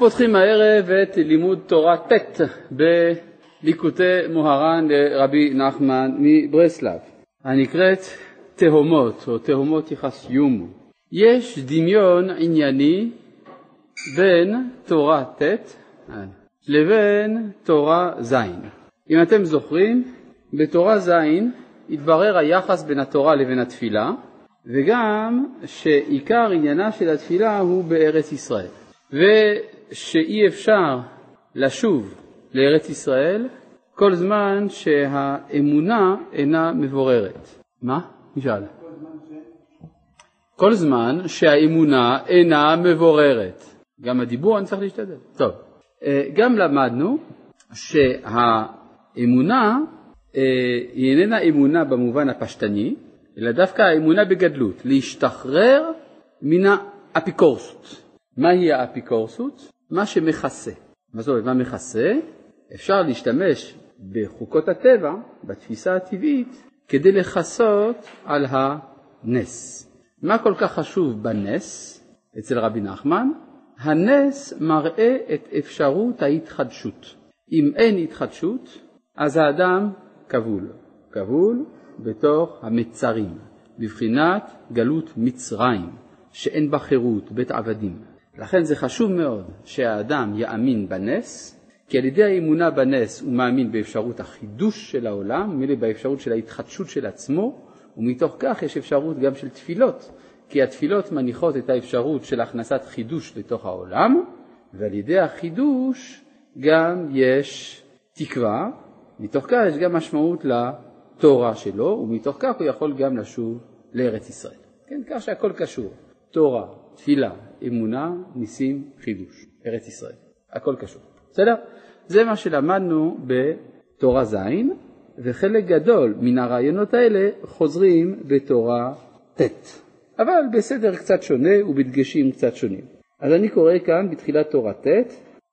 פותחים הערב את לימוד תורה ט' בליקוטי מוהר"ן לרבי נחמן מברסלב, הנקראת תהומות או תהומות יחסיומו. יש דמיון ענייני בין תורה ט' לבין תורה ז'. אם אתם זוכרים, בתורה ז' התברר היחס בין התורה לבין התפילה, וגם שעיקר עניינה של התפילה הוא בארץ ישראל. ושאי אפשר לשוב לארץ ישראל כל זמן שהאמונה אינה מבוררת. מה? מי שאל? כל זמן שהאמונה אינה מבוררת. גם הדיבור אני צריך להשתדל. טוב, אה, גם למדנו שהאמונה אה, היא איננה אמונה במובן הפשטני, אלא דווקא האמונה בגדלות, להשתחרר מן האפיקורסות. מהי האפיקורסות? מה שמכסה. מה זאת אומרת, מה מכסה? אפשר להשתמש בחוקות הטבע, בתפיסה הטבעית, כדי לכסות על הנס. מה כל כך חשוב בנס אצל רבי נחמן? הנס מראה את אפשרות ההתחדשות. אם אין התחדשות, אז האדם כבול. כבול בתוך המצרים, בבחינת גלות מצרים, שאין בה חירות, בית עבדים. לכן זה חשוב מאוד שהאדם יאמין בנס, כי על ידי האמונה בנס הוא מאמין באפשרות החידוש של העולם, מילא באפשרות של ההתחדשות של עצמו, ומתוך כך יש אפשרות גם של תפילות, כי התפילות מניחות את האפשרות של הכנסת חידוש לתוך העולם, ועל ידי החידוש גם יש תקווה, מתוך כך יש גם משמעות לתורה שלו, ומתוך כך הוא יכול גם לשוב לארץ ישראל. כן, כך שהכל קשור, תורה, תפילה, אמונה, ניסים, חידוש, ארץ ישראל, הכל קשור, בסדר? זה מה שלמדנו בתורה ז', וחלק גדול מן הרעיונות האלה חוזרים בתורה ט', אבל בסדר קצת שונה ובדגשים קצת שונים. אז אני קורא כאן בתחילת תורה ט',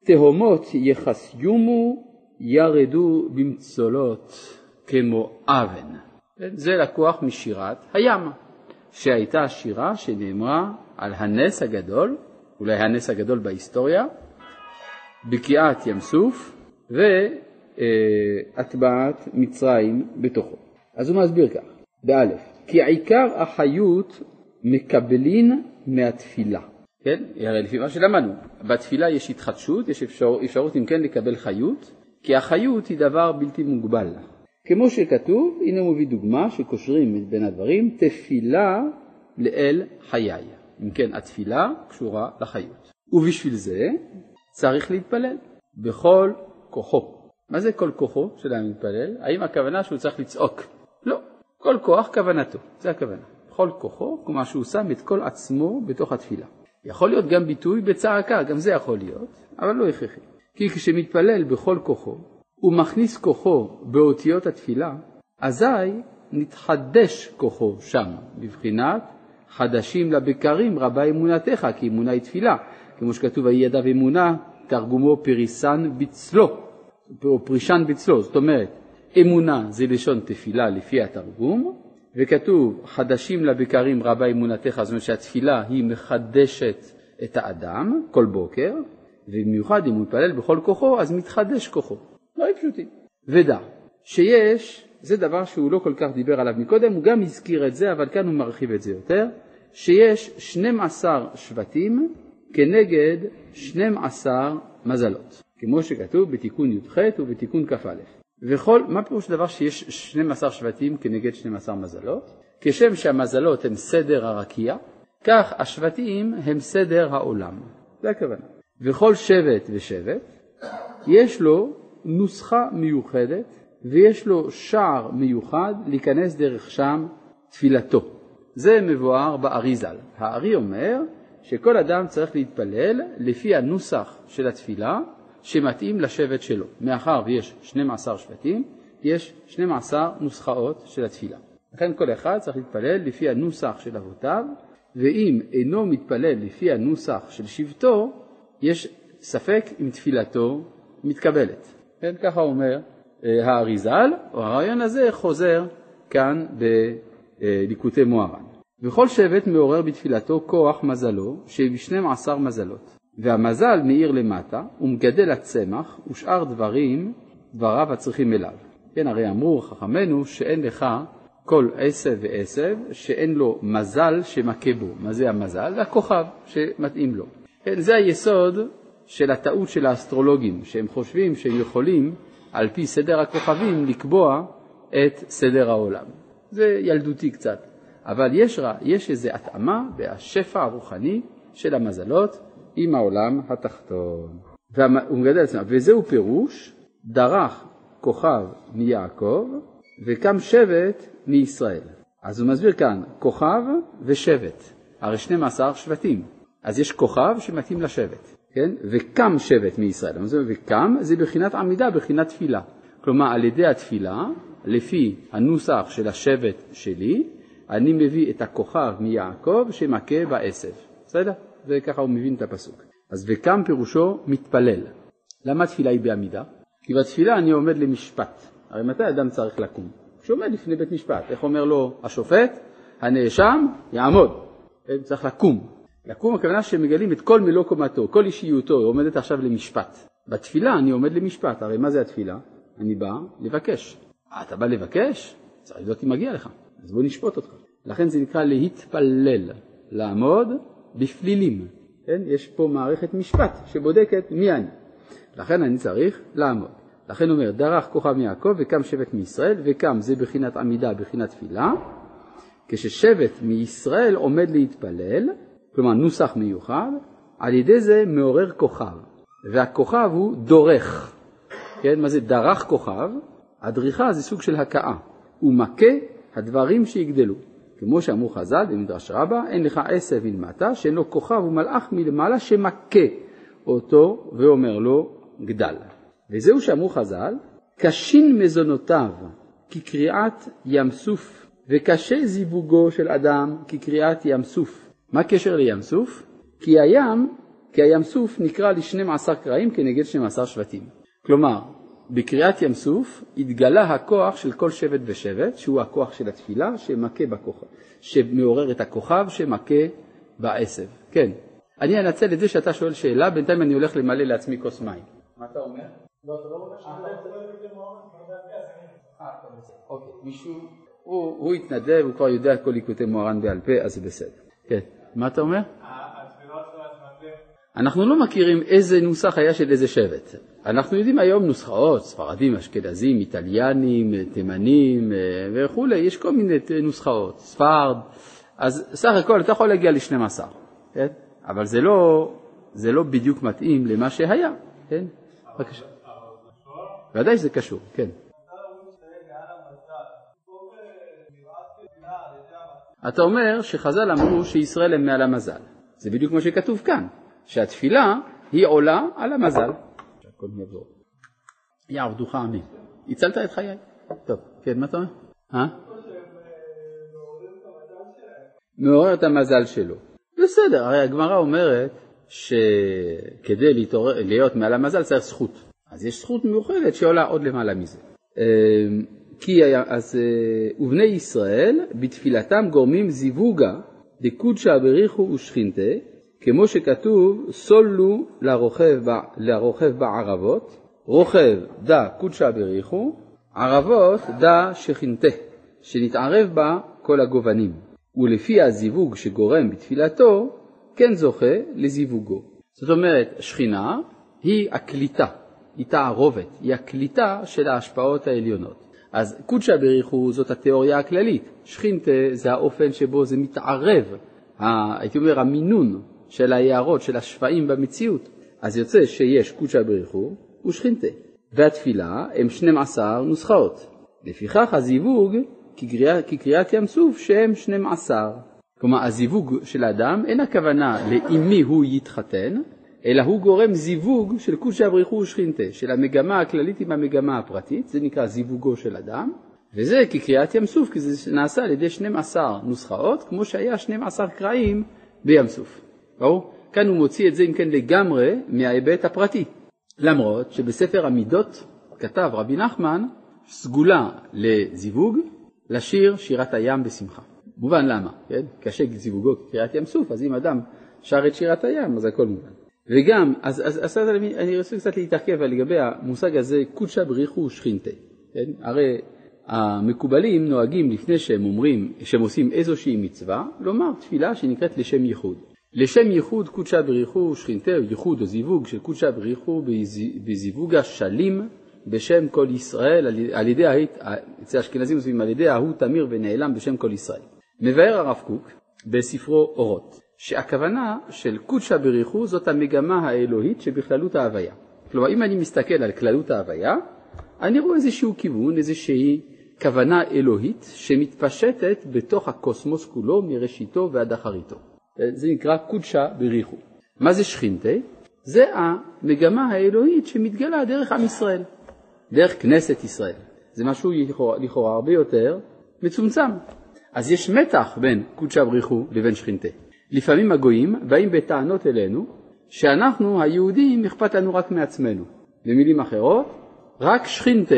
תהומות יחסיומו ירדו במצולות כמו אבן. זה לקוח משירת הים, שהייתה שירה שנאמרה על הנס הגדול, אולי הנס הגדול בהיסטוריה, בקיעת ים סוף והטבעת מצרים בתוכו. אז הוא מסביר כך, באלף, כי עיקר החיות מקבלין מהתפילה. כן? הרי לפי מה שלמדנו, בתפילה יש התחדשות, יש אפשר, אפשרות אם כן לקבל חיות, כי החיות היא דבר בלתי מוגבל. כמו שכתוב, הנה הוא מביא דוגמה שקושרים בין הדברים, תפילה לאל חיי. אם כן, התפילה קשורה לחיות. ובשביל זה צריך להתפלל בכל כוחו. מה זה כל כוחו של המתפלל? האם הכוונה שהוא צריך לצעוק? לא. כל כוח כוונתו, זה הכוונה. בכל כוחו, כלומר שהוא שם את כל עצמו בתוך התפילה. יכול להיות גם ביטוי בצעקה, גם זה יכול להיות, אבל לא הכרחי. כי כשמתפלל בכל כוחו, הוא מכניס כוחו באותיות התפילה, אזי נתחדש כוחו שם, בבחינת חדשים לבקרים רבה אמונתך, כי אמונה היא תפילה. כמו שכתוב, ויהי ידיו אמונה, תרגומו פריסן בצלו, או פרישן בצלו, זאת אומרת, אמונה זה לשון תפילה לפי התרגום, וכתוב חדשים לבקרים רבה אמונתך, זאת אומרת שהתפילה היא מחדשת את האדם כל בוקר, ובמיוחד אם הוא מתפלל בכל כוחו, אז מתחדש כוחו. דברים פשוטים. ודע שיש, זה דבר שהוא לא כל כך דיבר עליו מקודם, הוא גם הזכיר את זה, אבל כאן הוא מרחיב את זה יותר, שיש 12 שבטים כנגד 12 מזלות, כמו שכתוב בתיקון י"ח ובתיקון כ"א. וכל, מה פירוש דבר שיש 12 שבטים כנגד 12 מזלות? כשם שהמזלות הם סדר הרקיע, כך השבטים הם סדר העולם. זה הכוונה. וכל שבט ושבט יש לו נוסחה מיוחדת ויש לו שער מיוחד להיכנס דרך שם תפילתו. זה מבואר בארי ז"ל. הארי אומר שכל אדם צריך להתפלל לפי הנוסח של התפילה שמתאים לשבט שלו. מאחר ויש 12 שבטים, יש 12 נוסחאות של התפילה. לכן כל אחד צריך להתפלל לפי הנוסח של אבותיו, ואם אינו מתפלל לפי הנוסח של שבטו, יש ספק אם תפילתו מתקבלת. כן, ככה אומר האריזל, או הרעיון הזה חוזר כאן בליקוטי מוהר"ן. וכל שבט מעורר בתפילתו כוח מזלו, שב-12 מזלות. והמזל מאיר למטה, ומגדל הצמח, ושאר דברים, דבריו הצריכים אליו. כן, הרי אמרו חכמינו שאין לך כל עשב ועשב שאין לו מזל שמכה בו. מה זה המזל? זה הכוכב שמתאים לו. כן, זה היסוד של הטעות של האסטרולוגים, שהם חושבים שהם יכולים על פי סדר הכוכבים לקבוע את סדר העולם. זה ילדותי קצת, אבל יש, יש איזו התאמה והשפע הרוחני של המזלות עם העולם התחתון. והוא מגדל עצמו, וזהו פירוש, דרך כוכב מיעקב וקם שבט מישראל. אז הוא מסביר כאן, כוכב ושבט, הרי 12 שבטים, אז יש כוכב שמתאים לשבט, כן? וקם שבט מישראל, וקם זה בחינת עמידה, בחינת תפילה. כלומר, על ידי התפילה, לפי הנוסח של השבט שלי, אני מביא את הכוכב מיעקב שמכה בעשב. בסדר? וככה הוא מבין את הפסוק. אז וקם פירושו מתפלל. למה תפילה היא בעמידה? כי בתפילה אני עומד למשפט. הרי מתי אדם צריך לקום? כשעומד לפני בית משפט. איך אומר לו השופט? הנאשם יעמוד. צריך לקום. לקום הכוונה שמגלים את כל מלוא קומתו, כל אישיותו, עומדת עכשיו למשפט. בתפילה אני עומד למשפט, הרי מה זה התפילה? אני בא לבקש. אה, אתה בא לבקש? צריך לבדוק אם מגיע לך, אז בוא נשפוט אותך. לכן זה נקרא להתפלל, לעמוד בפלילים. כן? יש פה מערכת משפט שבודקת מי אני. לכן אני צריך לעמוד. לכן אומר, דרך כוכב מיעקב וקם שבט מישראל, וקם זה בחינת עמידה, בחינת תפילה, כששבט מישראל עומד להתפלל, כלומר נוסח מיוחד, על ידי זה מעורר כוכב, והכוכב הוא דורך, כן, מה זה דרך כוכב? הדריכה זה סוג של הכאה, הוא מכה הדברים שיגדלו. כמו שאמרו חז"ל במדרש רבה, אין לך עשב מלמטה, שאין לו כוכב ומלאך מלמעלה שמכה אותו ואומר לו גדל. וזהו שאמרו חז"ל, קשין מזונותיו כקריאת ים סוף, וקשה זיווגו של אדם כקריאת ים סוף. מה הקשר לים סוף? כי הים, כי הים סוף נקרא ל-12 קרעים כנגד 12 שבטים. כלומר, בקריאת ים סוף התגלה הכוח של כל שבט ושבט, שהוא הכוח של התפילה שמכה בכוכב, שמעורר את הכוכב שמכה בעשב. כן, אני אנצל את זה שאתה שואל שאלה, בינתיים אני הולך למלא לעצמי כוס מים. מה אתה אומר? לא, אתה לא מישהו, הוא התנדב, הוא כבר יודע את כל ליקוטי מוהר"ן בעל פה, אז זה בסדר. כן, מה אתה אומר? אנחנו לא מכירים איזה נוסח היה של איזה שבט. אנחנו יודעים היום נוסחאות, ספרדים, אשכנזים, איטליאנים, תימנים אה, וכולי, יש כל מיני נוסחאות, ספרד, אז סך הכל אתה יכול להגיע ל-12, כן? אבל זה לא, זה לא בדיוק מתאים למה שהיה, כן? בבקשה. ודאי שזה קשור, כן. אתה אומר שחז"ל אמרו שישראל הם מעל המזל. זה בדיוק מה שכתוב כאן, שהתפילה היא עולה על המזל. יעבדוך עמי. הצלת את חיי. טוב, כן, מה אתה אומר? אה? מעורר את המזל שלו. בסדר, הרי הגמרא אומרת שכדי להתעורר, להיות מעל המזל צריך זכות. אז יש זכות מיוחדת שעולה עוד למעלה מזה. כי אז אה, ובני ישראל בתפילתם גורמים זיווגה דקודשא בריחו ושכינתה, כמו שכתוב סולו לרוכב, לרוכב בערבות, רוכב דא קודשא בריחו, ערבות דא שכינתה, שנתערב בה כל הגובנים, ולפי הזיווג שגורם בתפילתו, כן זוכה לזיווגו. זאת אומרת, שכינה היא הקליטה, היא תערובת, היא הקליטה של ההשפעות העליונות. אז קודשא בריחו זאת התיאוריה הכללית, שכינתה זה האופן שבו זה מתערב, הייתי אומר המינון של היערות, של השפעים במציאות. אז יוצא שיש קודשא בריחו ושכינתה, והתפילה הם 12 נוסחאות. לפיכך הזיווג כקריאת ים סוף שהם 12. כלומר הזיווג של האדם אין הכוונה לעם מי הוא יתחתן, אלא הוא גורם זיווג של קודשא בריחו ושכינתה, של המגמה הכללית עם המגמה הפרטית, זה נקרא זיווגו של אדם, וזה כקריאת ים סוף, כי זה נעשה על ידי 12 נוסחאות, כמו שהיה 12 קרעים בים סוף. ברור? כאן הוא מוציא את זה אם כן לגמרי מההיבט הפרטי. למרות שבספר המידות כתב רבי נחמן סגולה לזיווג, לשיר שירת הים בשמחה. מובן למה, כן? קשה זיווגו כקריאת ים סוף, אז אם אדם שר את שירת הים, אז הכל מובן. וגם, אז, אז, אז, אז אני, אני רוצה קצת להתעכב לגבי המושג הזה, קודשא בריחו שכינתה. כן? הרי המקובלים נוהגים לפני שהם אומרים, שהם עושים איזושהי מצווה, לומר תפילה שנקראת לשם ייחוד. לשם ייחוד קודשא בריחו שכינתה, ייחוד או זיווג של קודשא בריחו בזיווג השלים בשם כל ישראל, על ידי, אצל האשכנזים עושים על ידי ההוא תמיר ונעלם בשם כל ישראל. מבאר הרב קוק בספרו אורות, שהכוונה של קודשא בריחו זאת המגמה האלוהית שבכללות ההוויה. כלומר, אם אני מסתכל על כללות ההוויה, אני רואה איזשהו כיוון, איזושהי כוונה אלוהית שמתפשטת בתוך הקוסמוס כולו מראשיתו ועד אחריתו. זה נקרא קודשא בריחו. מה זה שכינתה? זה המגמה האלוהית שמתגלה דרך עם ישראל, דרך כנסת ישראל. זה משהו לכאורה, לכאורה הרבה יותר מצומצם. אז יש מתח בין קודשא בריחו לבין שכינתה. לפעמים הגויים באים בטענות אלינו שאנחנו היהודים אכפת לנו רק מעצמנו. במילים אחרות, רק שכינתה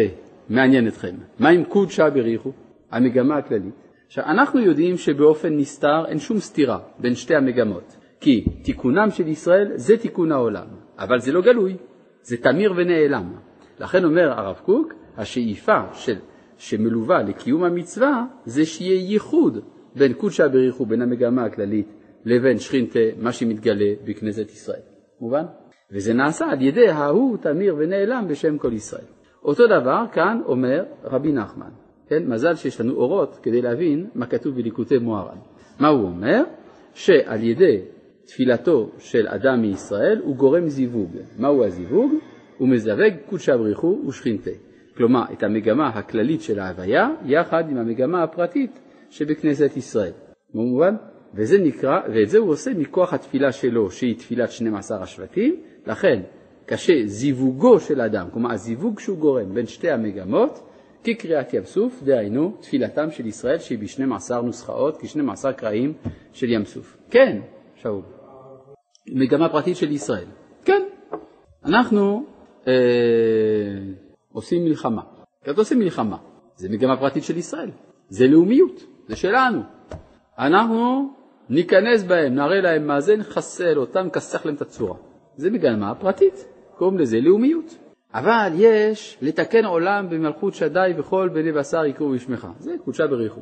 מעניין אתכם. מה עם קודשא בריחו? המגמה הכללית. עכשיו, אנחנו יודעים שבאופן נסתר אין שום סתירה בין שתי המגמות, כי תיקונם של ישראל זה תיקון העולם, אבל זה לא גלוי, זה תמיר ונעלם. לכן אומר הרב קוק, השאיפה של, שמלווה לקיום המצווה זה שיהיה ייחוד בין קודשא בריחו, בין המגמה הכללית, לבין שכינתה, מה שמתגלה בכנסת ישראל. מובן? וזה נעשה על ידי ההוא תמיר ונעלם בשם כל ישראל. אותו דבר כאן אומר רבי נחמן, כן? מזל שיש לנו אורות כדי להבין מה כתוב בליקוטי מוהר"ן. מה הוא אומר? שעל ידי תפילתו של אדם מישראל הוא גורם זיווג. מהו הזיווג? הוא מזווג קודשא בריחו ושכינתה. כלומר, את המגמה הכללית של ההוויה יחד עם המגמה הפרטית שבכנסת ישראל. מובן? וזה נקרא, ואת זה הוא עושה מכוח התפילה שלו, שהיא תפילת 12 השבטים, לכן קשה זיווגו של אדם, כלומר הזיווג שהוא גורם בין שתי המגמות, כקריאת ים סוף, דהיינו תפילתם של ישראל שהיא ב-12 נוסחאות, כ-12 קרעים של ים סוף. כן, שאול. מגמה פרטית של ישראל. כן, אנחנו אה, עושים מלחמה. כשאתה עושה מלחמה, זה מגמה פרטית של ישראל, זה לאומיות, זה שלנו. אנחנו ניכנס בהם, נראה להם מה זה, נחסל אותם, נכסח להם את הצורה. זה מגמה פרטית, קוראים לזה לאומיות. אבל יש לתקן עולם במלכות שדי וכל בני בשר יקראו בשמך. זה קודשה בריחו.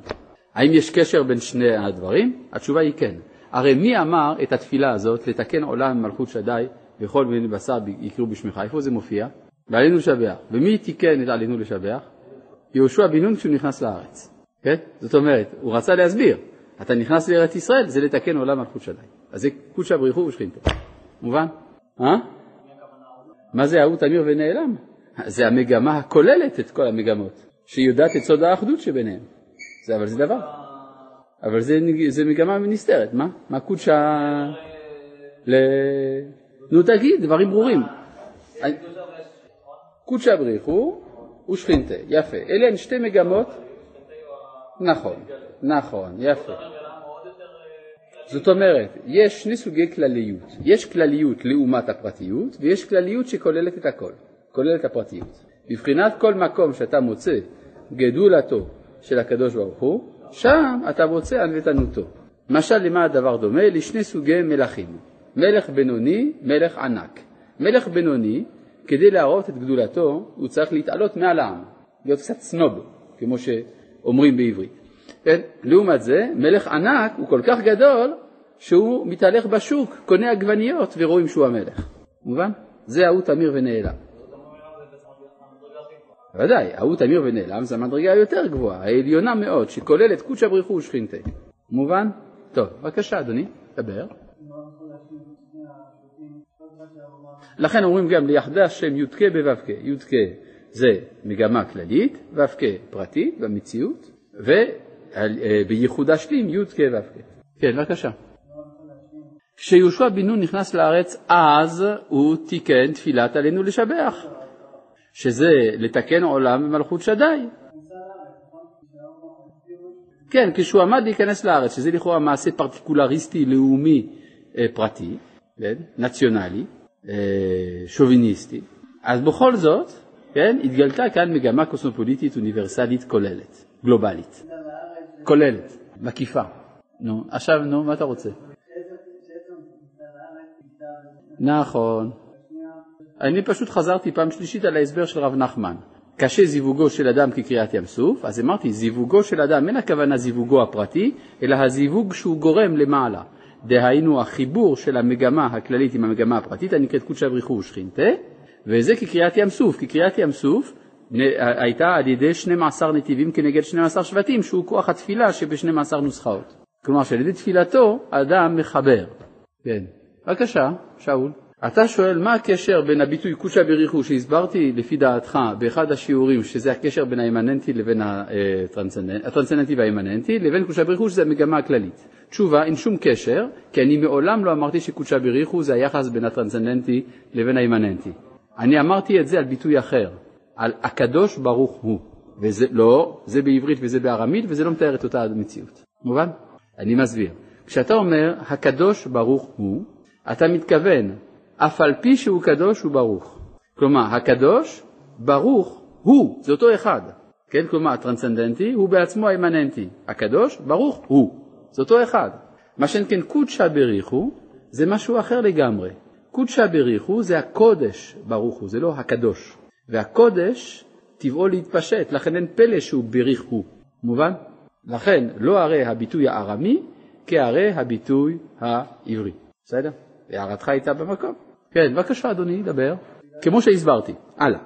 האם יש קשר בין שני הדברים? התשובה היא כן. הרי מי אמר את התפילה הזאת, לתקן עולם במלכות שדי וכל בני בשר יקראו בשמך? איפה זה מופיע? בעלינו לשבח. ומי תיקן את עלינו לשבח? יהושע בן נון כשהוא נכנס לארץ. כן? זאת אומרת, הוא רצה להסביר. אתה נכנס לארץ ישראל, זה לתקן עולם מלכות שדי. אז זה קודשא בריחו ושכינתו. מובן? אה? מה זה ההוא תמיר ונעלם? זה המגמה הכוללת את כל המגמות, שהיא יודעת את סוד האחדות שביניהם. זה, אבל זה דבר. אבל זה, זה מגמה נסתרת, מה? מה קודשא... ל... נו תגיד, דברים ברורים. קודשא בריחו ושכינתה, יפה. אלה הן שתי מגמות. נכון, נכון, יפה. זאת אומרת, יש שני סוגי כלליות. יש כלליות לעומת הפרטיות, ויש כלליות שכוללת את הכל, כוללת הפרטיות. בבחינת כל מקום שאתה מוצא גדולתו של הקדוש ברוך הוא, שם אתה מוצא ענוותנותו. משל למה הדבר דומה? לשני סוגי מלכים, מלך בינוני, מלך ענק. מלך בינוני, כדי להראות את גדולתו, הוא צריך להתעלות מעל העם, להיות קצת סנוב, כמו שאומרים בעברית. כן? לעומת זה, מלך ענק הוא כל כך גדול שהוא מתהלך בשוק, קונה עגבניות ורואים שהוא המלך. מובן? זה ההוא תמיר ונעלם. ודאי, ההוא תמיר ונעלם זה המדרגה היותר גבוהה, העליונה מאוד, שכוללת קודשא בריחו ושכינתה. מובן? טוב, בבקשה אדוני, דבר. לכן אומרים גם ליחדה השם יודקה בו"ק, יודקה זה מגמה כללית, ו"ק פרטית במציאות, ו... אה, בייחודה שלים י' כ' ו' כ'. כן, בבקשה. כשיהושע בן נון נכנס לארץ, אז הוא תיקן תפילת עלינו לשבח, שזה לתקן עולם במלכות שדי. כן, כשהוא עמד להיכנס לארץ, שזה לכאורה מעשה פרטיקולריסטי לאומי אה, פרטי, כן, נציונלי, אה, שוביניסטי, אז בכל זאת, כן, התגלתה כאן מגמה קוסמופוליטית אוניברסלית כוללת, גלובלית. כוללת, מקיפה. נו, עכשיו, נו, מה אתה רוצה? נכון. אני פשוט חזרתי פעם שלישית על ההסבר של רב נחמן. קשה זיווגו של אדם כקריאת ים סוף, אז אמרתי זיווגו של אדם, אין הכוונה זיווגו הפרטי, אלא הזיווג שהוא גורם למעלה. דהיינו החיבור של המגמה הכללית עם המגמה הפרטית הנקראת קודשא בריחו ושכינתה, וזה כקריאת ים סוף, כי קריאת ים סוף הייתה על ידי 12 נתיבים כנגד 12 שבטים, שהוא כוח התפילה שב-12 נוסחאות. כלומר שעל ידי תפילתו האדם מחבר. כן. בבקשה, שאול. אתה שואל מה הקשר בין הביטוי קודשא בריחו שהסברתי לפי דעתך באחד השיעורים שזה הקשר בין האימננטי לבין הטרנסצנדנטי והאימננטי לבין קודשא בריחו שזה המגמה הכללית. תשובה, אין שום קשר, כי אני מעולם לא אמרתי שקודשא בריחו זה היחס בין הטרנסצנדנטי לבין האימננטי. אני אמרתי את זה על ביטוי אחר, על הקדוש ברוך הוא. וזה לא, זה בעברית וזה בארמית וזה לא מתאר את אותה המציאות. מובן? אני מסביר. כשאתה אומר הקדוש ברוך הוא, אתה מתכוון אף על פי שהוא קדוש הוא ברוך. כלומר, הקדוש ברוך הוא, זה אותו אחד. כן, כלומר, הטרנסצנדנטי הוא בעצמו האימננטי. הקדוש ברוך הוא, זה אותו אחד. מה שאין כן קודשא בריחו זה משהו אחר לגמרי. קודשא בריחו זה הקודש ברוך הוא, זה לא הקדוש. והקודש טבעו להתפשט, לכן אין פלא שהוא בריך הוא. מובן? לכן לא הרי הביטוי הארמי כהרי הביטוי העברי. בסדר? הערתך הייתה במקום. כן, בבקשה אדוני, דבר. כמו שהסברתי. הלאה.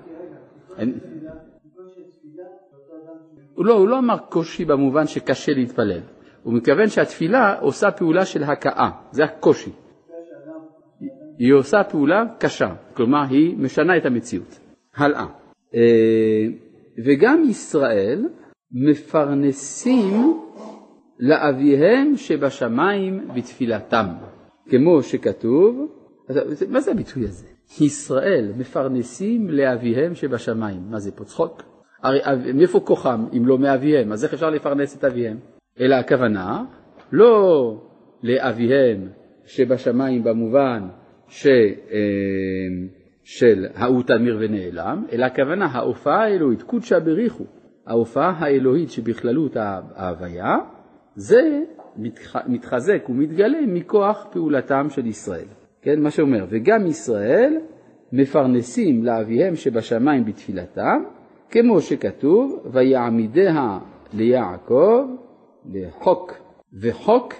לא, הוא לא אמר קושי במובן שקשה להתפלל. הוא מתכוון שהתפילה עושה פעולה של הכאה, זה הקושי. היא עושה פעולה קשה, כלומר היא משנה את המציאות. הלאה. אה, וגם ישראל מפרנסים לאביהם שבשמיים בתפילתם, כמו שכתוב, מה זה הביטוי הזה? ישראל מפרנסים לאביהם שבשמיים. מה זה פה צחוק? הרי מאיפה כוחם אם לא מאביהם? אז איך אפשר לפרנס את אביהם? אלא הכוונה לא לאביהם שבשמיים במובן ש, אה, של ההוא תמיר ונעלם, אלא הכוונה ההופעה האלוהית, קודשא בריחו, ההופעה האלוהית שבכללות ההוויה, זה מתחזק ומתגלה מכוח פעולתם של ישראל. כן, מה שאומר, וגם ישראל מפרנסים לאביהם שבשמיים בתפילתם, כמו שכתוב, ויעמידיה ליעקב לחוק, וחוק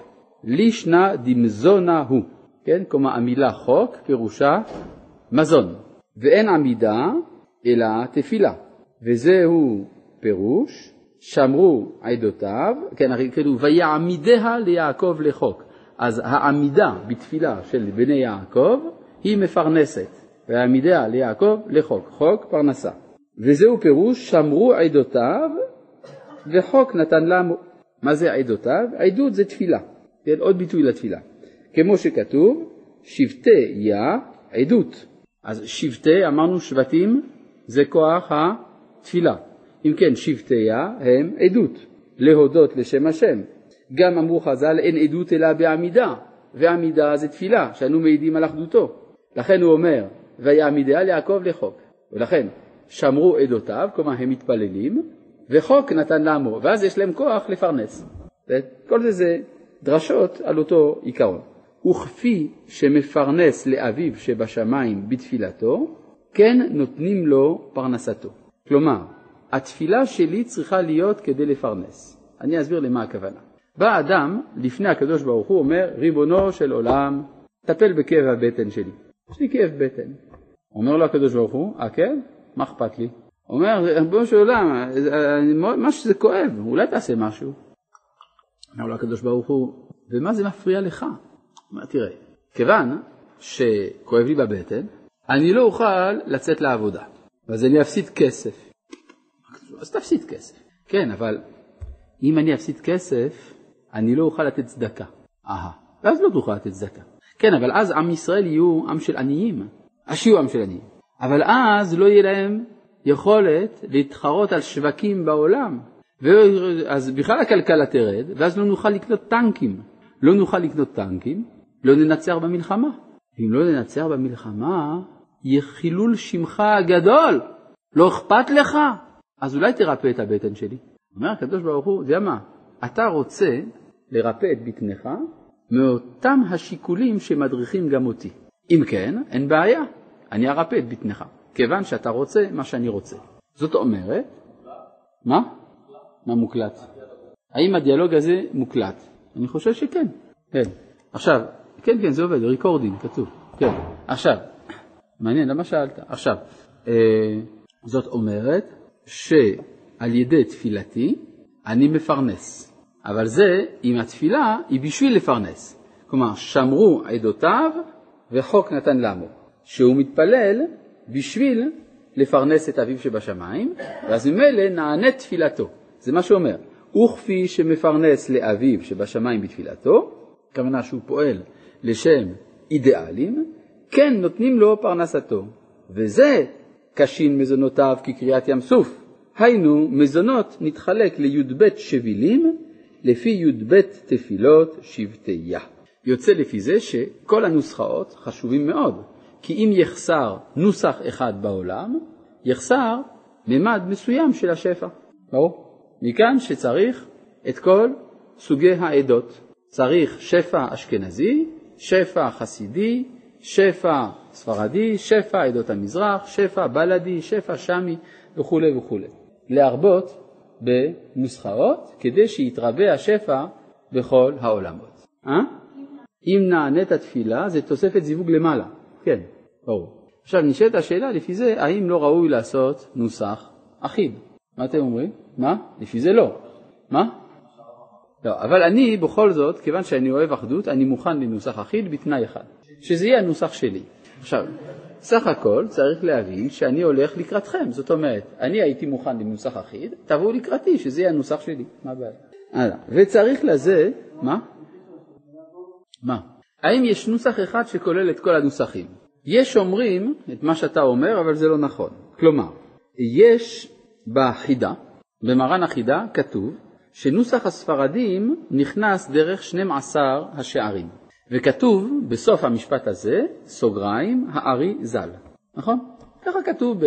לישנה דמזונה הוא. כן, כלומר המילה חוק פירושה מזון, ואין עמידה אלא תפילה, וזהו פירוש שמרו עדותיו, כן, הרי כאילו ויעמידיה ליעקב לחוק. אז העמידה בתפילה של בני יעקב היא מפרנסת, והעמידה ליעקב לחוק, חוק פרנסה. וזהו פירוש שמרו עדותיו וחוק נתן למו. מה זה עדותיו? עדות זה תפילה, כן, עוד ביטוי לתפילה. כמו שכתוב, שבטי יה עדות. אז שבטי, אמרנו שבטים, זה כוח התפילה. אם כן, שבטי יה הם עדות, להודות לשם השם. גם אמרו חז"ל אין עדות אלא בעמידה, ועמידה זה תפילה, שאנו מעידים על אחדותו. לכן הוא אומר, ויעמידיה ליעקב לחוק. ולכן, שמרו עדותיו, כלומר הם מתפללים, וחוק נתן לעמו, ואז יש להם כוח לפרנס. כל זה זה דרשות על אותו עיקרון. וכפי שמפרנס לאביו שבשמיים בתפילתו, כן נותנים לו פרנסתו. כלומר, התפילה שלי צריכה להיות כדי לפרנס. אני אסביר למה הכוונה. בא אדם לפני הקדוש ברוך הוא אומר, ריבונו של עולם, טפל בכאב הבטן שלי. יש לי כאב בטן. אומר לו הקדוש ברוך הוא, כן? מה אכפת לי? אומר, ריבונו של עולם, מה שזה כואב, אולי תעשה משהו. אומר לו הקדוש ברוך הוא, ומה זה מפריע לך? תראה, כיוון שכואב לי בבטן, אני לא אוכל לצאת לעבודה, אז אני אפסיד כסף. אז תפסיד כסף. כן, אבל אם אני אפסיד כסף, אני לא אוכל לתת צדקה. אהה, ואז לא תוכל לתת צדקה. כן, אבל אז עם ישראל יהיו עם של עניים. אז שיהיו עם של עניים. אבל אז לא יהיה להם יכולת להתחרות על שווקים בעולם. אז בכלל הכלכלה תרד, ואז לא נוכל לקנות טנקים. לא נוכל לקנות טנקים, לא ננצח במלחמה. אם לא ננצח במלחמה, יהיה חילול שמך הגדול. לא אכפת לך? אז אולי תרפא את הבטן שלי. אומר הקדוש ברוך הוא, יודע מה, אתה רוצה לרפא את בטנך מאותם השיקולים שמדריכים גם אותי. אם כן, אין בעיה, אני ארפא את בטנך, כיוון שאתה רוצה מה שאני רוצה. זאת אומרת, מה? מה מוקלט? האם הדיאלוג הזה מוקלט? אני חושב שכן, כן. עכשיו, כן, כן, זה עובד, ריקורדים, כתוב, כן. עכשיו, מעניין, למה שאלת? עכשיו, אה, זאת אומרת שעל ידי תפילתי אני מפרנס, אבל זה, אם התפילה היא בשביל לפרנס. כלומר, שמרו עדותיו וחוק נתן לעמו, שהוא מתפלל בשביל לפרנס את אביו שבשמיים, ואז ממילא נענית תפילתו. זה מה שאומר. וכפי שמפרנס לאביו שבשמיים בתפילתו, הכוונה שהוא פועל לשם אידיאלים, כן נותנים לו פרנסתו. וזה קשין מזונותיו כקריאת ים סוף. היינו, מזונות נתחלק לי"ב שבילים לפי י"ב תפילות שבטיה. יוצא לפי זה שכל הנוסחאות חשובים מאוד, כי אם יחסר נוסח אחד בעולם, יחסר ממד מסוים של השפע. ברור? מכאן שצריך את כל סוגי העדות. צריך שפע אשכנזי, שפע חסידי, שפע ספרדי, שפע עדות המזרח, שפע בלדי, שפע שמי וכולי וכולי. להרבות בנוסחאות כדי שיתרבה השפע בכל העולמות. אה? אם נענית תפילה זה תוספת זיווג למעלה, כן, ברור. עכשיו נשאלת השאלה לפי זה האם לא ראוי לעשות נוסח אחיד. מה אתם אומרים? מה? לפי זה לא. מה? לא, אבל אני בכל זאת, כיוון שאני אוהב אחדות, אני מוכן לנוסח אחיד בתנאי אחד, שזה יהיה הנוסח שלי. עכשיו, סך הכל צריך להבין שאני הולך לקראתכם, זאת אומרת, אני הייתי מוכן לנוסח אחיד, תבואו לקראתי, שזה יהיה הנוסח שלי, מה הבעיה? הלאה, וצריך לזה, מה? מה? האם יש נוסח אחד שכולל את כל הנוסחים? יש אומרים את מה שאתה אומר, אבל זה לא נכון. כלומר, יש בחידה, במרן החידה, כתוב שנוסח הספרדים נכנס דרך 12 השערים, וכתוב בסוף המשפט הזה, סוגריים, הארי ז"ל, נכון? ככה כתוב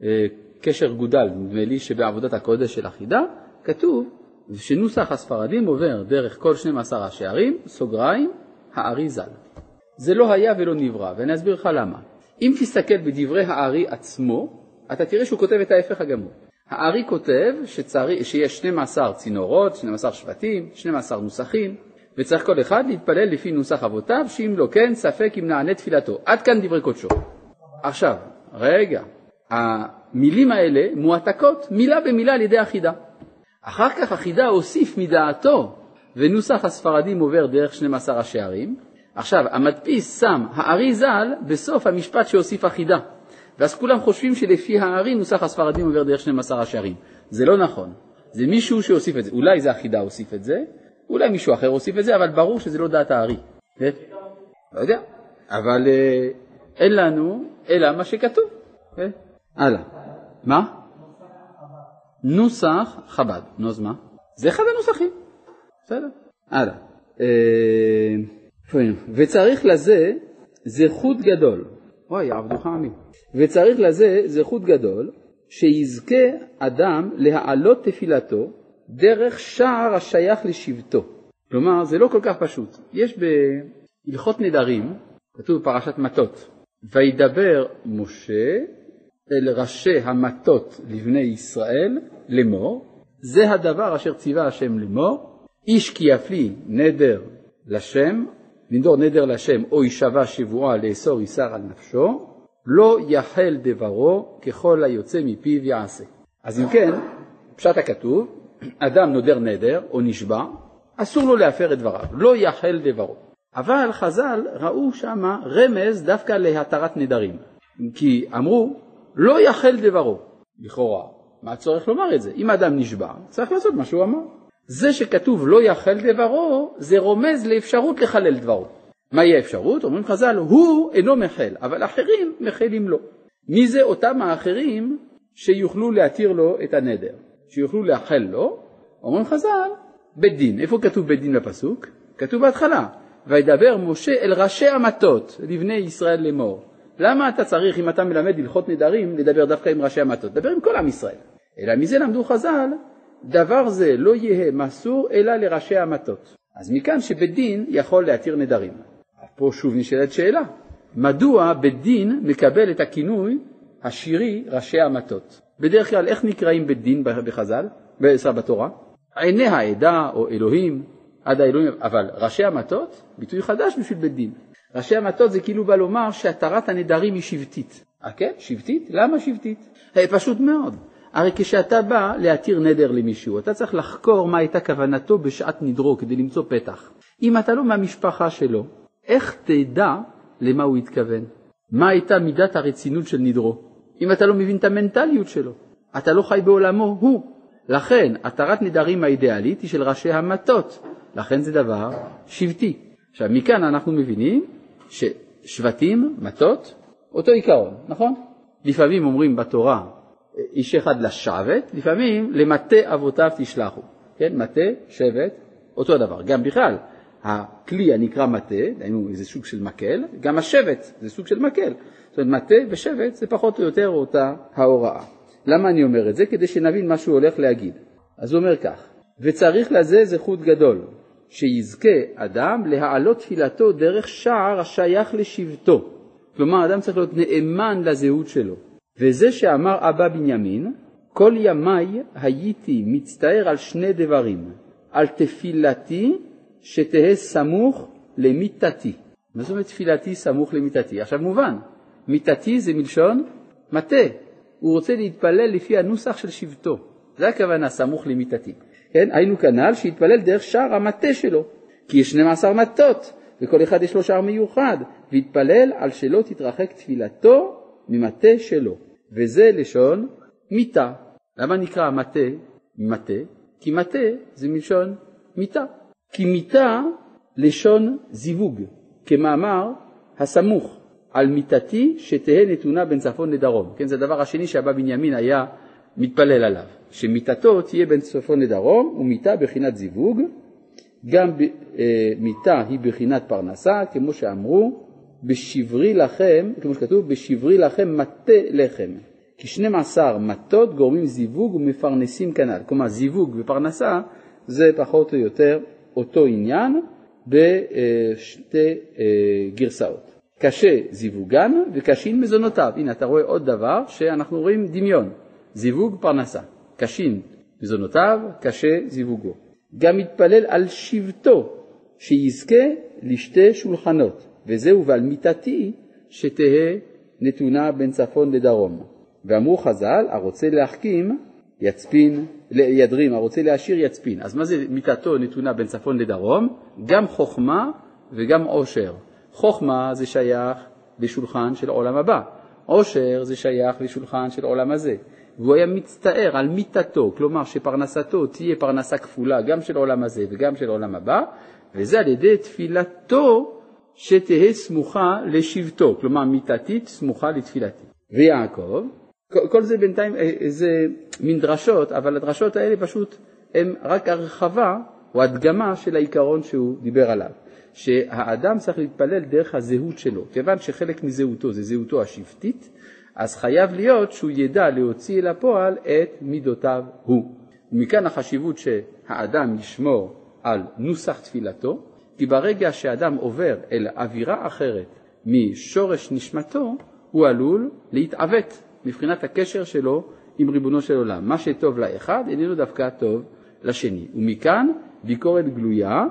בקשר גודל, נדמה לי שבעבודת הקודש של החידה, כתוב שנוסח הספרדים עובר דרך כל 12 השערים, סוגריים, הארי ז"ל. זה לא היה ולא נברא, ואני אסביר לך למה. אם תסתכל בדברי הארי עצמו, אתה תראה שהוא כותב את ההפך הגמור. הארי כותב שצריך, שיש 12 צינורות, 12 שבטים, 12 נוסחים, וצריך כל אחד להתפלל לפי נוסח אבותיו, שאם לא כן, ספק אם נענה תפילתו. עד כאן דברי קודשו. עכשיו, רגע, המילים האלה מועתקות מילה במילה על ידי החידה. אחר כך החידה הוסיף מדעתו, ונוסח הספרדים עובר דרך 12 השערים. עכשיו, המדפיס שם הארי ז"ל בסוף המשפט שהוסיף החידה. ואז כולם חושבים שלפי הארי נוסח הספרדים עובר דרך 12 השערים. זה לא נכון, זה מישהו שהוסיף את זה. אולי זה החידה הוסיף את זה, אולי מישהו אחר הוסיף את זה, אבל ברור שזה לא דעת הארי. כן? לא יודע, אבל אה, אין לנו אלא מה שכתוב. כן? הלאה. מה? נוסח חב"ד. נו, אז מה? זה אחד הנוסחים. בסדר. הלאה. אה, וצריך לזה זכות גדול. אוי, עבדוך עמי. וצריך לזה זכות גדול, שיזכה אדם להעלות תפילתו דרך שער השייך לשבטו. כלומר, זה לא כל כך פשוט. יש בהלכות נדרים, כתוב בפרשת מטות, וידבר משה אל ראשי המטות לבני ישראל לאמור, זה הדבר אשר ציווה השם לאמור, איש כי יפלי נדר לשם, לנדור נדר לשם או יישבע שבועה לאסור איסר על נפשו, לא יחל דברו ככל היוצא מפיו יעשה. אז אם כן, פשט הכתוב, אדם נודר נדר או נשבע, אסור לו להפר את דבריו, לא יחל דברו. אבל חז"ל ראו שמה רמז דווקא להתרת נדרים, כי אמרו לא יחל דברו, לכאורה. מה הצורך לומר את זה? אם אדם נשבע, צריך לעשות מה שהוא אמר. זה שכתוב לא יחל דברו, זה רומז לאפשרות לחלל דברו. מהי האפשרות? אומרים חז"ל, הוא אינו מחל, אבל אחרים מחלים לו. מי זה אותם האחרים שיוכלו להתיר לו את הנדר, שיוכלו לאחל לו? אומרים חז"ל, בית דין. איפה כתוב בית דין בפסוק? כתוב בהתחלה, וידבר משה אל ראשי המטות, לבני ישראל לאמור. למה אתה צריך, אם אתה מלמד הלכות נדרים, לדבר דווקא עם ראשי המטות? דבר עם כל עם ישראל. אלא מזה למדו חז"ל, דבר זה לא יהא מסור אלא לראשי המטות. אז מכאן שבית דין יכול להתיר נדרים. פה שוב נשאלת שאלה, מדוע בית דין מקבל את הכינוי השירי ראשי המטות? בדרך כלל איך נקראים בית דין בחז"ל, בתורה? עיני העדה או אלוהים, עד האלוהים, אבל ראשי המטות, ביטוי חדש בשביל בית דין. ראשי המטות זה כאילו בא לומר שהתרת הנדרים היא שבטית. אה כן? שבטית? למה שבטית? אה, פשוט מאוד. הרי כשאתה בא להתיר נדר למישהו, אתה צריך לחקור מה הייתה כוונתו בשעת נדרו כדי למצוא פתח. אם אתה לא מהמשפחה שלו, איך תדע למה הוא התכוון? מה הייתה מידת הרצינות של נדרו? אם אתה לא מבין את המנטליות שלו, אתה לא חי בעולמו הוא. לכן, התרת נדרים האידיאלית היא של ראשי המטות, לכן זה דבר שבטי. עכשיו, מכאן אנחנו מבינים ששבטים, מטות, אותו עיקרון, נכון? לפעמים אומרים בתורה איש אחד לשבט, לפעמים למטה אבותיו תשלחו, כן? מטה, שבט, אותו דבר. גם בכלל, הכלי הנקרא מטה, דהיינו איזה סוג של מקל, גם השבט זה סוג של מקל. זאת אומרת, מטה ושבט זה פחות או יותר אותה ההוראה. למה אני אומר את זה? כדי שנבין מה שהוא הולך להגיד. אז הוא אומר כך, וצריך לזה זכות גדול, שיזכה אדם להעלות תפילתו דרך שער השייך לשבטו. כלומר, אדם צריך להיות נאמן לזהות שלו. וזה שאמר אבא בנימין, כל ימיי הייתי מצטער על שני דברים, על תפילתי שתהא סמוך למיתתי. מה זאת אומרת תפילתי סמוך למיתתי? עכשיו מובן, מיתתי זה מלשון מטה, הוא רוצה להתפלל לפי הנוסח של שבטו, זה הכוונה סמוך למיתתי. כן, היינו כנ"ל שיתפלל דרך שער המטה שלו, כי יש 12 מטות, וכל אחד יש לו שער מיוחד, ויתפלל על שלא תתרחק תפילתו ממטה שלו, וזה לשון מיתה. למה נקרא מטה מטה? כי מטה זה מלשון מיתה. כי מיתה לשון זיווג, כמאמר הסמוך על מיתתי שתהא נתונה בין צפון לדרום. כן, זה הדבר השני שאבא בנימין היה מתפלל עליו, שמיתתו תהיה בין צפון לדרום ומיתה בחינת זיווג, גם אה, מיתה היא בחינת פרנסה, כמו שאמרו, בשברי לכם, כמו שכתוב, בשברי לכם מטה לחם. כי 12 מטות גורמים זיווג ומפרנסים כנ"ל. כלומר, זיווג ופרנסה זה פחות או יותר אותו עניין בשתי אה, גרסאות. קשה זיווגן וקשין מזונותיו. הנה, אתה רואה עוד דבר שאנחנו רואים דמיון. זיווג פרנסה. קשין מזונותיו, קשה זיווגו. גם מתפלל על שבטו, שיזכה לשתי שולחנות. וזהו ועל מיתתי שתהא נתונה בין צפון לדרום. ואמרו חז"ל, הרוצה להחכים יצפין, ידרים, הרוצה להשאיר יצפין. אז מה זה מיתתו נתונה בין צפון לדרום? גם חוכמה וגם עושר. חוכמה זה שייך לשולחן של עולם הבא, עושר זה שייך לשולחן של עולם הזה. והוא היה מצטער על מיתתו, כלומר שפרנסתו תהיה פרנסה כפולה גם של עולם הזה וגם של עולם הבא, וזה על ידי תפילתו שתהא סמוכה לשבטו, כלומר מיתתית סמוכה לתפילתי. ויעקב, כל זה בינתיים אה, זה מין דרשות, אבל הדרשות האלה פשוט הן רק הרחבה או הדגמה של העיקרון שהוא דיבר עליו, שהאדם צריך להתפלל דרך הזהות שלו, כיוון שחלק מזהותו זה זהותו השבטית, אז חייב להיות שהוא ידע להוציא אל הפועל את מידותיו הוא. ומכאן החשיבות שהאדם ישמור על נוסח תפילתו, כי ברגע שאדם עובר אל אווירה אחרת משורש נשמתו, הוא עלול להתעוות מבחינת הקשר שלו עם ריבונו של עולם. מה שטוב לאחד איננו דווקא טוב לשני. ומכאן ביקורת גלויה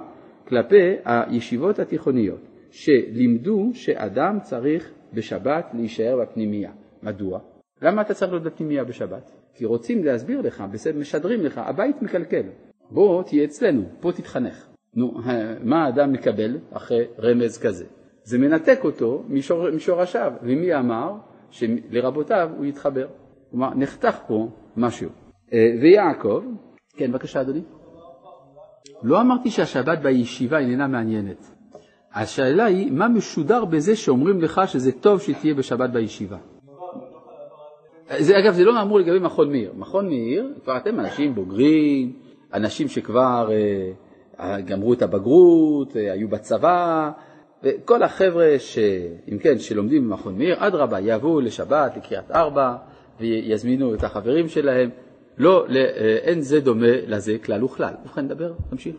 כלפי הישיבות התיכוניות, שלימדו שאדם צריך בשבת להישאר בפנימייה. מדוע? למה אתה צריך להיות בפנימייה בשבת? כי רוצים להסביר לך, משדרים לך, הבית מקלקל, בוא תהיה אצלנו, פה תתחנך. נו, מה האדם מקבל אחרי רמז כזה? זה מנתק אותו משור, משורשיו, ומי אמר שלרבותיו הוא יתחבר? כלומר, נחתך פה משהו. אה, ויעקב, כן, בבקשה אדוני. לא אמרתי שהשבת בישיבה איננה מעניינת. השאלה היא, מה משודר בזה שאומרים לך שזה טוב שתהיה בשבת בישיבה? זה, אגב, זה לא אמור לגבי מכון מאיר. מכון מאיר, כבר אתם אנשים בוגרים, אנשים שכבר אה, גמרו את הבגרות, היו בצבא, וכל החבר'ה שאם כן, שלומדים במכון מאיר, אדרבה, יבואו לשבת, לקריית ארבע, ויזמינו את החברים שלהם. לא, לא, אין זה דומה לזה כלל וכלל. ובכן, נדבר, נמשיך.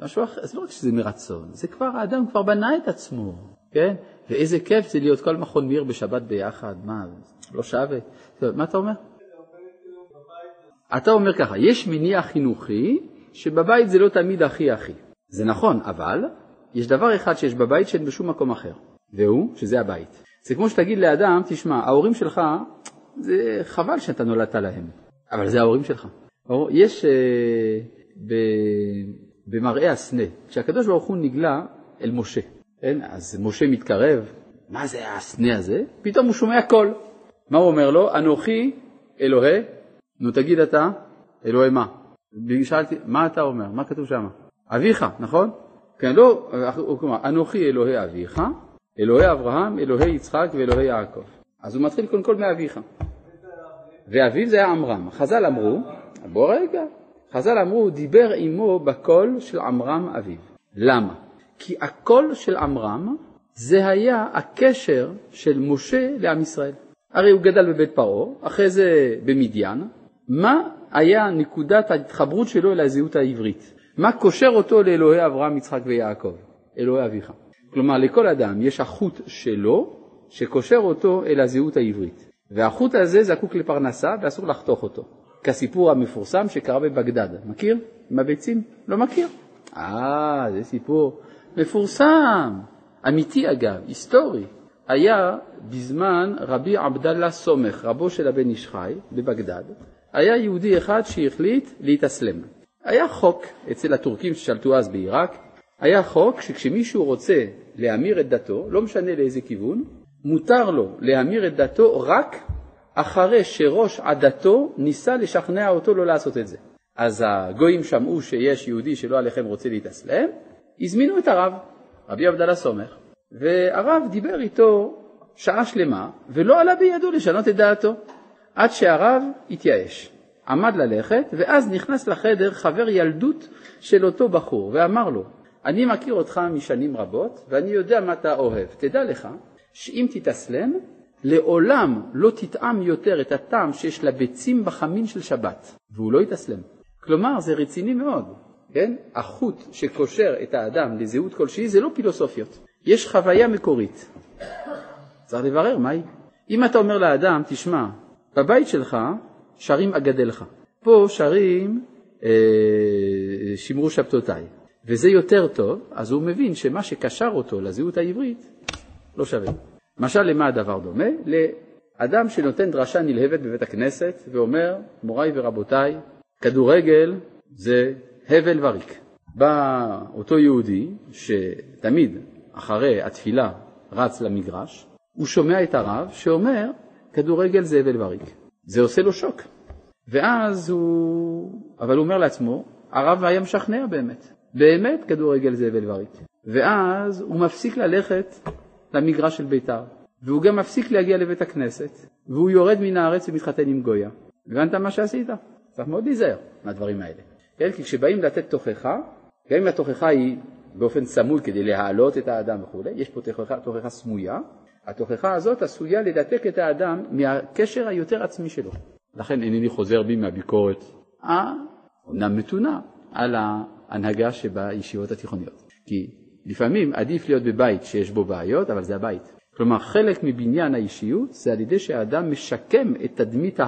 משהו אחר, זה לא רק שזה מרצון, זה כבר, האדם כבר בנה את עצמו, כן? ואיזה כיף זה להיות כל מכון מיר בשבת ביחד, מה, לא שווה? מה אתה אומר? אתה אומר ככה, יש מניע חינוכי שבבית זה לא תמיד הכי הכי. זה נכון, אבל יש דבר אחד שיש בבית שאין בשום מקום אחר, והוא שזה הבית. זה כמו שתגיד לאדם, תשמע, ההורים שלך, זה חבל שאתה נולדת להם, אבל זה ההורים שלך. יש אה, ב, במראה הסנה, כשהקדוש ברוך הוא נגלה אל משה, כן? אז משה מתקרב, מה זה הסנה הזה? פתאום הוא שומע קול. מה הוא אומר לו? אנוכי אלוהי, נו תגיד אתה, אלוהי מה? שאלתי, מה אתה אומר? מה כתוב שם? אביך, נכון? כן, לא, כלומר, אנוכי אלוהי אביך, אלוהי אברהם, אלוהי יצחק ואלוהי יעקב. אז הוא מתחיל קודם כל מאביך. ואביו זה היה עמרם. חז"ל אמרו, בוא רגע, חז"ל אמרו, הוא דיבר עמו בקול של עמרם אביו. למה? כי הקול של עמרם זה היה הקשר של משה לעם ישראל. הרי הוא גדל בבית פרעה, אחרי זה במדיין. מה היה נקודת ההתחברות שלו אל הזהות העברית? מה קושר אותו לאלוהי אברהם, יצחק ויעקב? אלוהי אביך. כלומר, לכל אדם יש החוט שלו שקושר אותו אל הזהות העברית. והחוט הזה זקוק לפרנסה ואסור לחתוך אותו. כסיפור המפורסם שקרה בבגדד. מכיר? עם הביצים? לא מכיר. אה, זה סיפור מפורסם, אמיתי אגב, היסטורי. היה בזמן רבי עבדאללה סומך, רבו של הבן איש חי בבגדד, היה יהודי אחד שהחליט להתאסלם. היה חוק אצל הטורקים ששלטו אז בעיראק, היה חוק שכשמישהו רוצה להמיר את דתו, לא משנה לאיזה כיוון, מותר לו להמיר את דתו רק אחרי שראש עדתו ניסה לשכנע אותו לא לעשות את זה. אז הגויים שמעו שיש יהודי שלא עליכם רוצה להתאסלם, הזמינו את הרב, רבי עבדאללה סומך, והרב דיבר איתו שעה שלמה, ולא עלה בידו לשנות את דעתו, עד שהרב התייאש. עמד ללכת, ואז נכנס לחדר חבר ילדות של אותו בחור, ואמר לו, אני מכיר אותך משנים רבות, ואני יודע מה אתה אוהב. תדע לך, שאם תתאסלם, לעולם לא תטעם יותר את הטעם שיש לביצים בחמין של שבת, והוא לא יתאסלם. כלומר, זה רציני מאוד, כן? החוט שקושר את האדם לזהות כלשהי זה לא פילוסופיות, יש חוויה מקורית. צריך לברר מהי. אם אתה אומר לאדם, תשמע, בבית שלך שרים אגדלך, פה שרים אה, שמרו שבתותיי, וזה יותר טוב, אז הוא מבין שמה שקשר אותו לזהות העברית לא שווה. משל למה הדבר דומה? לאדם שנותן דרשה נלהבת בבית הכנסת ואומר, מוריי ורבותיי, כדורגל זה הבל וריק. בא אותו יהודי שתמיד אחרי התפילה רץ למגרש, הוא שומע את הרב שאומר, כדורגל זה הבל וריק. זה עושה לו שוק. ואז הוא, אבל הוא אומר לעצמו, הרב היה משכנע באמת. באמת כדורגל זה הבל וריק. ואז הוא מפסיק ללכת למגרש של בית"ר, והוא גם מפסיק להגיע לבית הכנסת, והוא יורד מן הארץ ומתחתן עם גויה. הבנת מה שעשית? צריך מאוד להיזהר מהדברים האלה. כן? כי כשבאים לתת תוכחה, גם אם התוכחה היא באופן סמוי כדי להעלות את האדם וכולי, יש פה תוכחה, תוכחה סמויה, התוכחה הזאת עשויה לדתק את האדם מהקשר היותר עצמי שלו. לכן אינני חוזר בי מהביקורת האומנם מתונה על ההנהגה שבישיבות התיכוניות. כי לפעמים עדיף להיות בבית שיש בו בעיות, אבל זה הבית. כלומר, חלק מבניין האישיות זה על ידי שהאדם משקם את תדמית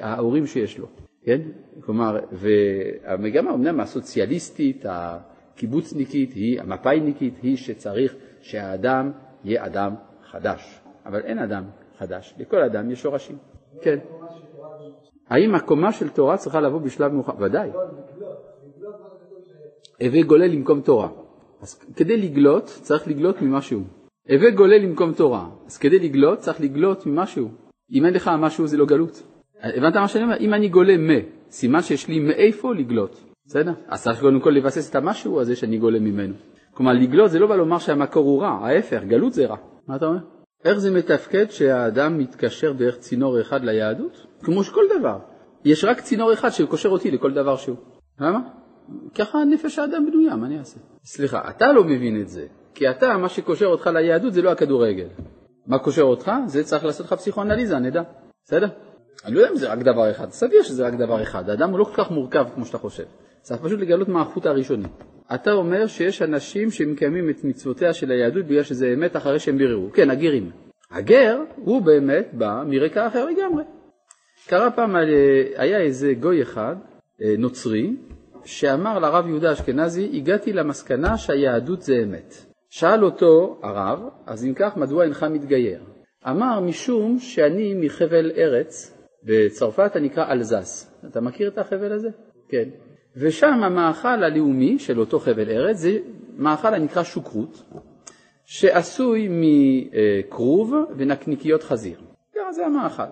ההורים שיש לו. כן? כלומר, והמגמה אמנם הסוציאליסטית, הקיבוצניקית, היא, המפא"יניקית, היא שצריך שהאדם יהיה אדם חדש. אבל אין אדם חדש, לכל אדם יש שורשים. כן. האם הקומה של תורה צריכה לבוא בשלב מאוחר? ודאי. הווה גולל למקום תורה. אז כדי לגלות, צריך לגלות ממשהו. הווה גולל למקום תורה. אז כדי לגלות, צריך לגלות ממשהו. אם אין לך משהו זה לא גלות. הבנת מה שאני אומר? אם אני גולה מ, סימן שיש לי מאיפה לגלות. בסדר? אז צריך קודם כל לבסס את המשהו הזה שאני גולה ממנו. כלומר, לגלות זה לא בא לומר שהמקור הוא רע, ההפך, גלות זה רע. מה אתה אומר? איך זה מתפקד שהאדם מתקשר דרך צינור אחד ליהדות? כמו שכל דבר. יש רק צינור אחד שקושר אותי לכל דבר שהוא. למה? ככה נפש האדם בנויה, מה אני אעשה? סליחה, אתה לא מבין את זה, כי אתה, מה שקושר אותך ליהדות זה לא הכדורגל. מה קושר אותך? זה צריך לעשות לך פסיכואנליזה, נדע. בסדר? אני לא יודע אם זה רק דבר אחד, סביר שזה רק דבר אחד, האדם הוא לא כל כך מורכב כמו שאתה חושב, צריך פשוט לגלות מה החוט הראשוני. אתה אומר שיש אנשים שמקיימים את מצוותיה של היהדות בגלל שזה אמת אחרי שהם ביררו. כן, הגרים. הגר הוא באמת בא מרקע אחר לגמרי. קרה פעם, היה איזה גוי אחד, אה, נוצרי, שאמר לרב יהודה אשכנזי, הגעתי למסקנה שהיהדות זה אמת. שאל אותו הרב, אז אם כך, מדוע אינך מתגייר? אמר, משום שאני מחבל ארץ, בצרפת הנקרא אלזס. אתה מכיר את החבל הזה? כן. ושם המאכל הלאומי של אותו חבל ארץ זה מאכל הנקרא שוקרות, שעשוי מכרוב ונקניקיות חזיר. זה המאכל,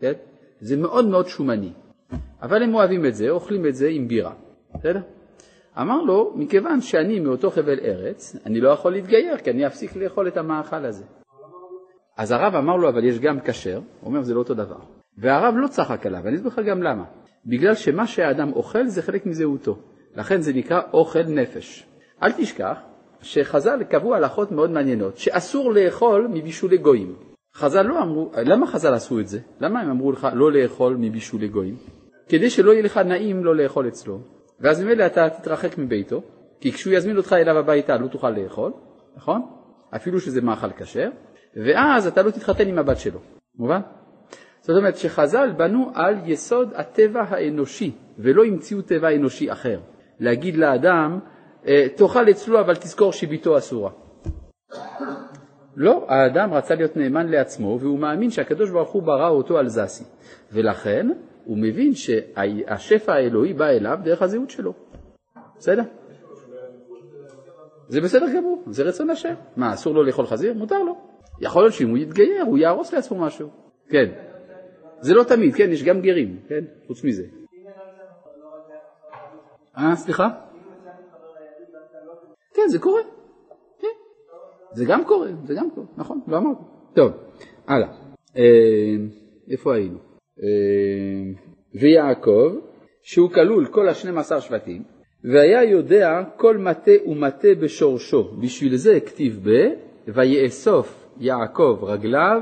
כן? זה מאוד מאוד שומני, אבל הם אוהבים את זה, אוכלים את זה עם בירה, בסדר? אמר לו, מכיוון שאני מאותו חבל ארץ, אני לא יכול להתגייר, כי אני אפסיק לאכול את המאכל הזה. אז הרב אמר לו, אבל יש גם כשר, הוא אומר, זה לא אותו דבר. והרב לא צחק עליו, אני אסביר לך גם למה. בגלל שמה שהאדם אוכל זה חלק מזהותו, לכן זה נקרא אוכל נפש. אל תשכח שחז"ל קבעו הלכות מאוד מעניינות, שאסור לאכול מבישולי גויים. חז"ל לא אמרו, למה חז"ל עשו את זה? למה הם אמרו לך לא לאכול מבישולי גויים? כדי שלא יהיה לך נעים לא לאכול אצלו, ואז ממילא אתה תתרחק מביתו, כי כשהוא יזמין אותך אליו הביתה לא תוכל לאכול, נכון? אפילו שזה מאכל כשר, ואז אתה לא תתחתן עם הבת שלו, מובן? זאת אומרת שחז"ל בנו על יסוד הטבע האנושי, ולא המציאו טבע אנושי אחר. להגיד לאדם, אה, תאכל אצלו אבל תזכור שביתו אסורה. לא, האדם רצה להיות נאמן לעצמו והוא מאמין שהקדוש ברוך הוא ברא אותו על זסי ולכן הוא מבין שהשפע האלוהי בא אליו דרך הזהות שלו. בסדר? זה בסדר גמור, זה רצון השם. מה, אסור לו לאכול חזיר? מותר לו. יכול להיות שאם הוא יתגייר הוא יהרוס לעצמו משהו. כן. זה לא תמיד, כן, יש גם גרים, כן, חוץ מזה. אה, סליחה? כן, זה קורה. כן. זה גם קורה, זה גם קורה, נכון, לא אמרתי. טוב, הלאה. אה, איפה היינו? אה, ויעקב, שהוא כלול כל השנים עשר שבטים, והיה יודע כל מטה ומטה בשורשו. בשביל זה כתיב ב, ויאסוף יעקב רגליו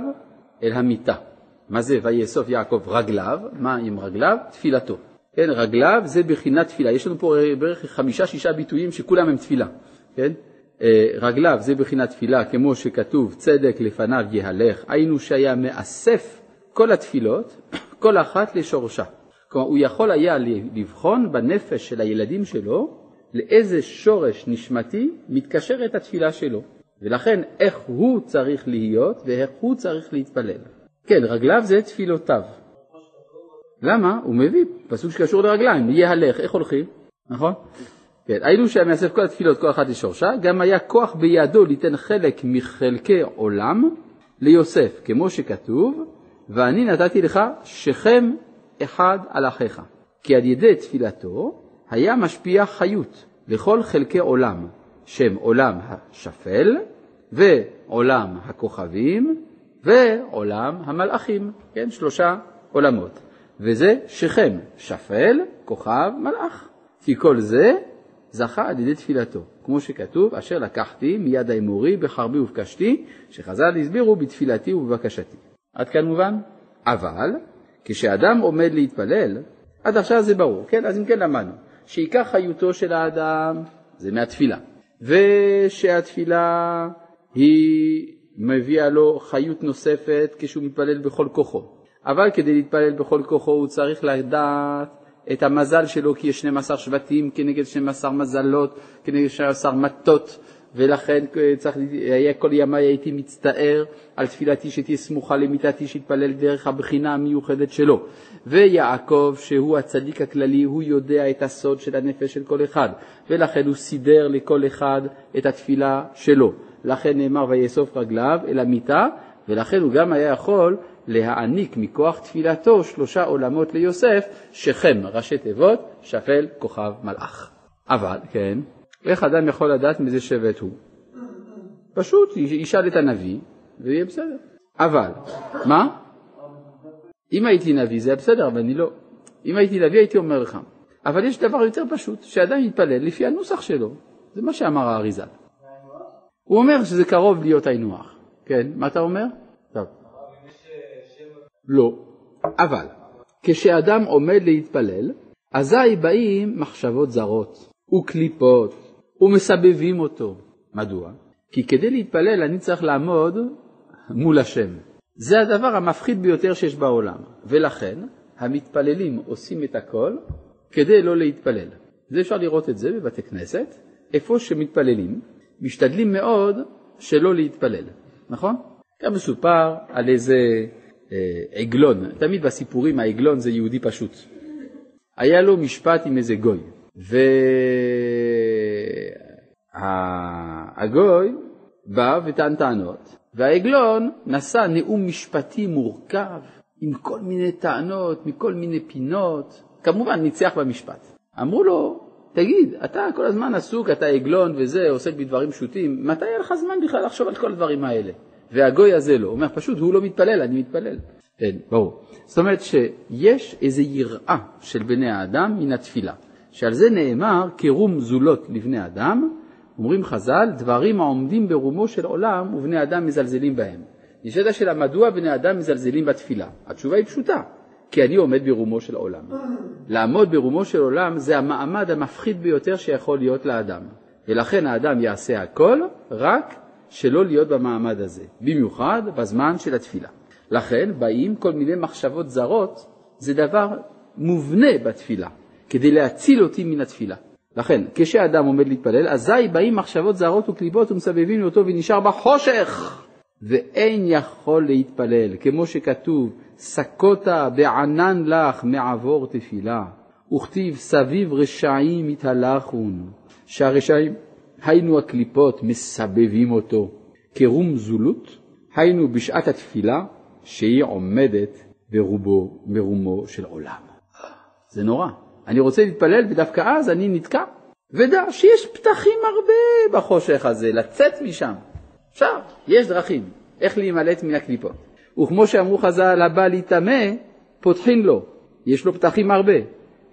אל המיטה. מה זה ויאסוף יעקב רגליו? מה עם רגליו? תפילתו. כן, רגליו זה בחינת תפילה. יש לנו פה בערך חמישה-שישה ביטויים שכולם הם תפילה. כן? אה, רגליו זה בחינת תפילה, כמו שכתוב צדק לפניו יהלך, היינו שהיה מאסף כל התפילות, כל אחת לשורשה. כלומר, הוא יכול היה לבחון בנפש של הילדים שלו לאיזה שורש נשמתי מתקשרת התפילה שלו, ולכן איך הוא צריך להיות ואיך הוא צריך להתפלל. כן, רגליו זה תפילותיו. למה? הוא מביא פסוק שקשור לרגליים, יהיה הלך, איך הולכים? נכון? כן, היינו שם מאסף כל התפילות, כל אחת לשורשה, גם היה כוח בידו ליתן חלק מחלקי עולם ליוסף, כמו שכתוב, ואני נתתי לך שכם אחד על אחיך. כי על ידי תפילתו היה משפיע חיות לכל חלקי עולם, שם עולם השפל ועולם הכוכבים ועולם המלאכים, כן, שלושה עולמות. וזה שכם, שפל, כוכב, מלאך. כי כל זה זכה על ידי תפילתו, כמו שכתוב, אשר לקחתי מיד האמורי בחרבי ובקשתי, שחז"ל הסבירו בתפילתי ובבקשתי. עד כאן מובן? אבל כשאדם עומד להתפלל, עד עכשיו זה ברור, כן? אז אם כן למדנו, שעיקר חיותו של האדם זה מהתפילה, ושהתפילה היא מביאה לו חיות נוספת כשהוא מתפלל בכל כוחו. אבל כדי להתפלל בכל כוחו הוא צריך לדעת את המזל שלו, כי יש 12 שבטים כנגד 12 מזלות, כנגד 12 מטות, ולכן צריך, היה כל ימי הייתי מצטער על תפילתי שתהיה סמוכה למיטתי, שיתפלל דרך הבחינה המיוחדת שלו. ויעקב, שהוא הצדיק הכללי, הוא יודע את הסוד של הנפש של כל אחד, ולכן הוא סידר לכל אחד את התפילה שלו. לכן נאמר ויאסוף רגליו אל המיטה, ולכן הוא גם היה יכול להעניק מכוח תפילתו שלושה עולמות ליוסף, שכם ראשי תיבות, שפל, כוכב, מלאך. אבל, כן, איך אדם יכול לדעת מאיזה שבט הוא? פשוט ישאל את הנביא ויהיה בסדר. אבל, מה? אם הייתי נביא זה היה בסדר, אבל אני לא. אם הייתי נביא הייתי אומר לך. אבל יש דבר יותר פשוט, שאדם יתפלל לפי הנוסח שלו. זה מה שאמר האריזל. הוא אומר שזה קרוב להיות היינו הך. כן, מה אתה אומר? טוב. לא. אבל כשאדם עומד להתפלל, אזי באים מחשבות זרות, וקליפות, ומסבבים אותו. מדוע? כי כדי להתפלל אני צריך לעמוד מול השם. זה הדבר המפחיד ביותר שיש בעולם, ולכן המתפללים עושים את הכל כדי לא להתפלל. זה אפשר לראות את זה בבתי כנסת, איפה שמתפללים, משתדלים מאוד שלא להתפלל, נכון? גם מסופר על איזה אה, עגלון, תמיד בסיפורים העגלון זה יהודי פשוט. היה לו משפט עם איזה גוי, והגוי בא וטען טענות, והעגלון נשא נאום משפטי מורכב, עם כל מיני טענות, מכל מיני פינות, כמובן ניצח במשפט. אמרו לו, תגיד, אתה כל הזמן עסוק, אתה עגלון וזה, עוסק בדברים פשוטים, מתי יהיה לך זמן בכלל לחשוב על כל הדברים האלה? והגוי הזה לא, הוא אומר פשוט, הוא לא מתפלל, אני מתפלל. כן, ברור. זאת אומרת שיש איזו יראה של בני האדם מן התפילה, שעל זה נאמר קירום זולות לבני אדם, אומרים חז"ל, דברים העומדים ברומו של עולם ובני אדם מזלזלים בהם. נשאלת השאלה, מדוע בני אדם מזלזלים בתפילה? התשובה היא פשוטה, כי אני עומד ברומו של עולם. לעמוד ברומו של עולם זה המעמד המפחיד ביותר שיכול להיות לאדם, ולכן האדם יעשה הכל רק שלא להיות במעמד הזה, במיוחד בזמן של התפילה. לכן באים כל מיני מחשבות זרות, זה דבר מובנה בתפילה, כדי להציל אותי מן התפילה. לכן, כשאדם עומד להתפלל, אזי באים מחשבות זרות וקליפות ומסבבים אותו ונשאר בחושך, ואין יכול להתפלל, כמו שכתוב, סקותה בענן לך מעבור תפילה, וכתיב סביב רשעים יתהלכון, שהרשעים היינו הקליפות מסבבים אותו כרום זולות, היינו בשעת התפילה שהיא עומדת ברובו, ברומו של עולם. זה נורא. אני רוצה להתפלל ודווקא אז אני נתקע. ודע שיש פתחים הרבה בחושך הזה, לצאת משם. אפשר, יש דרכים איך להימלט מן הקליפות. וכמו שאמרו חז"ל, הבא להיטמא, פותחים לו. יש לו פתחים הרבה.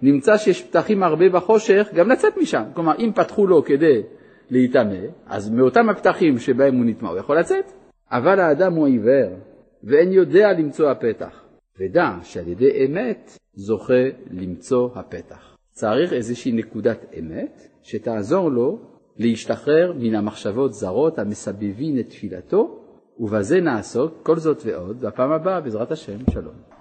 נמצא שיש פתחים הרבה בחושך, גם לצאת משם. כלומר, אם פתחו לו כדי להיטמא, אז מאותם הפתחים שבהם הוא נטמע הוא יכול לצאת. אבל האדם הוא עיוור, ואין יודע למצוא הפתח. ודע שעל ידי אמת זוכה למצוא הפתח. צריך איזושהי נקודת אמת שתעזור לו להשתחרר מן המחשבות זרות המסבבין את תפילתו, ובזה נעסוק כל זאת ועוד בפעם הבאה בעזרת השם, שלום.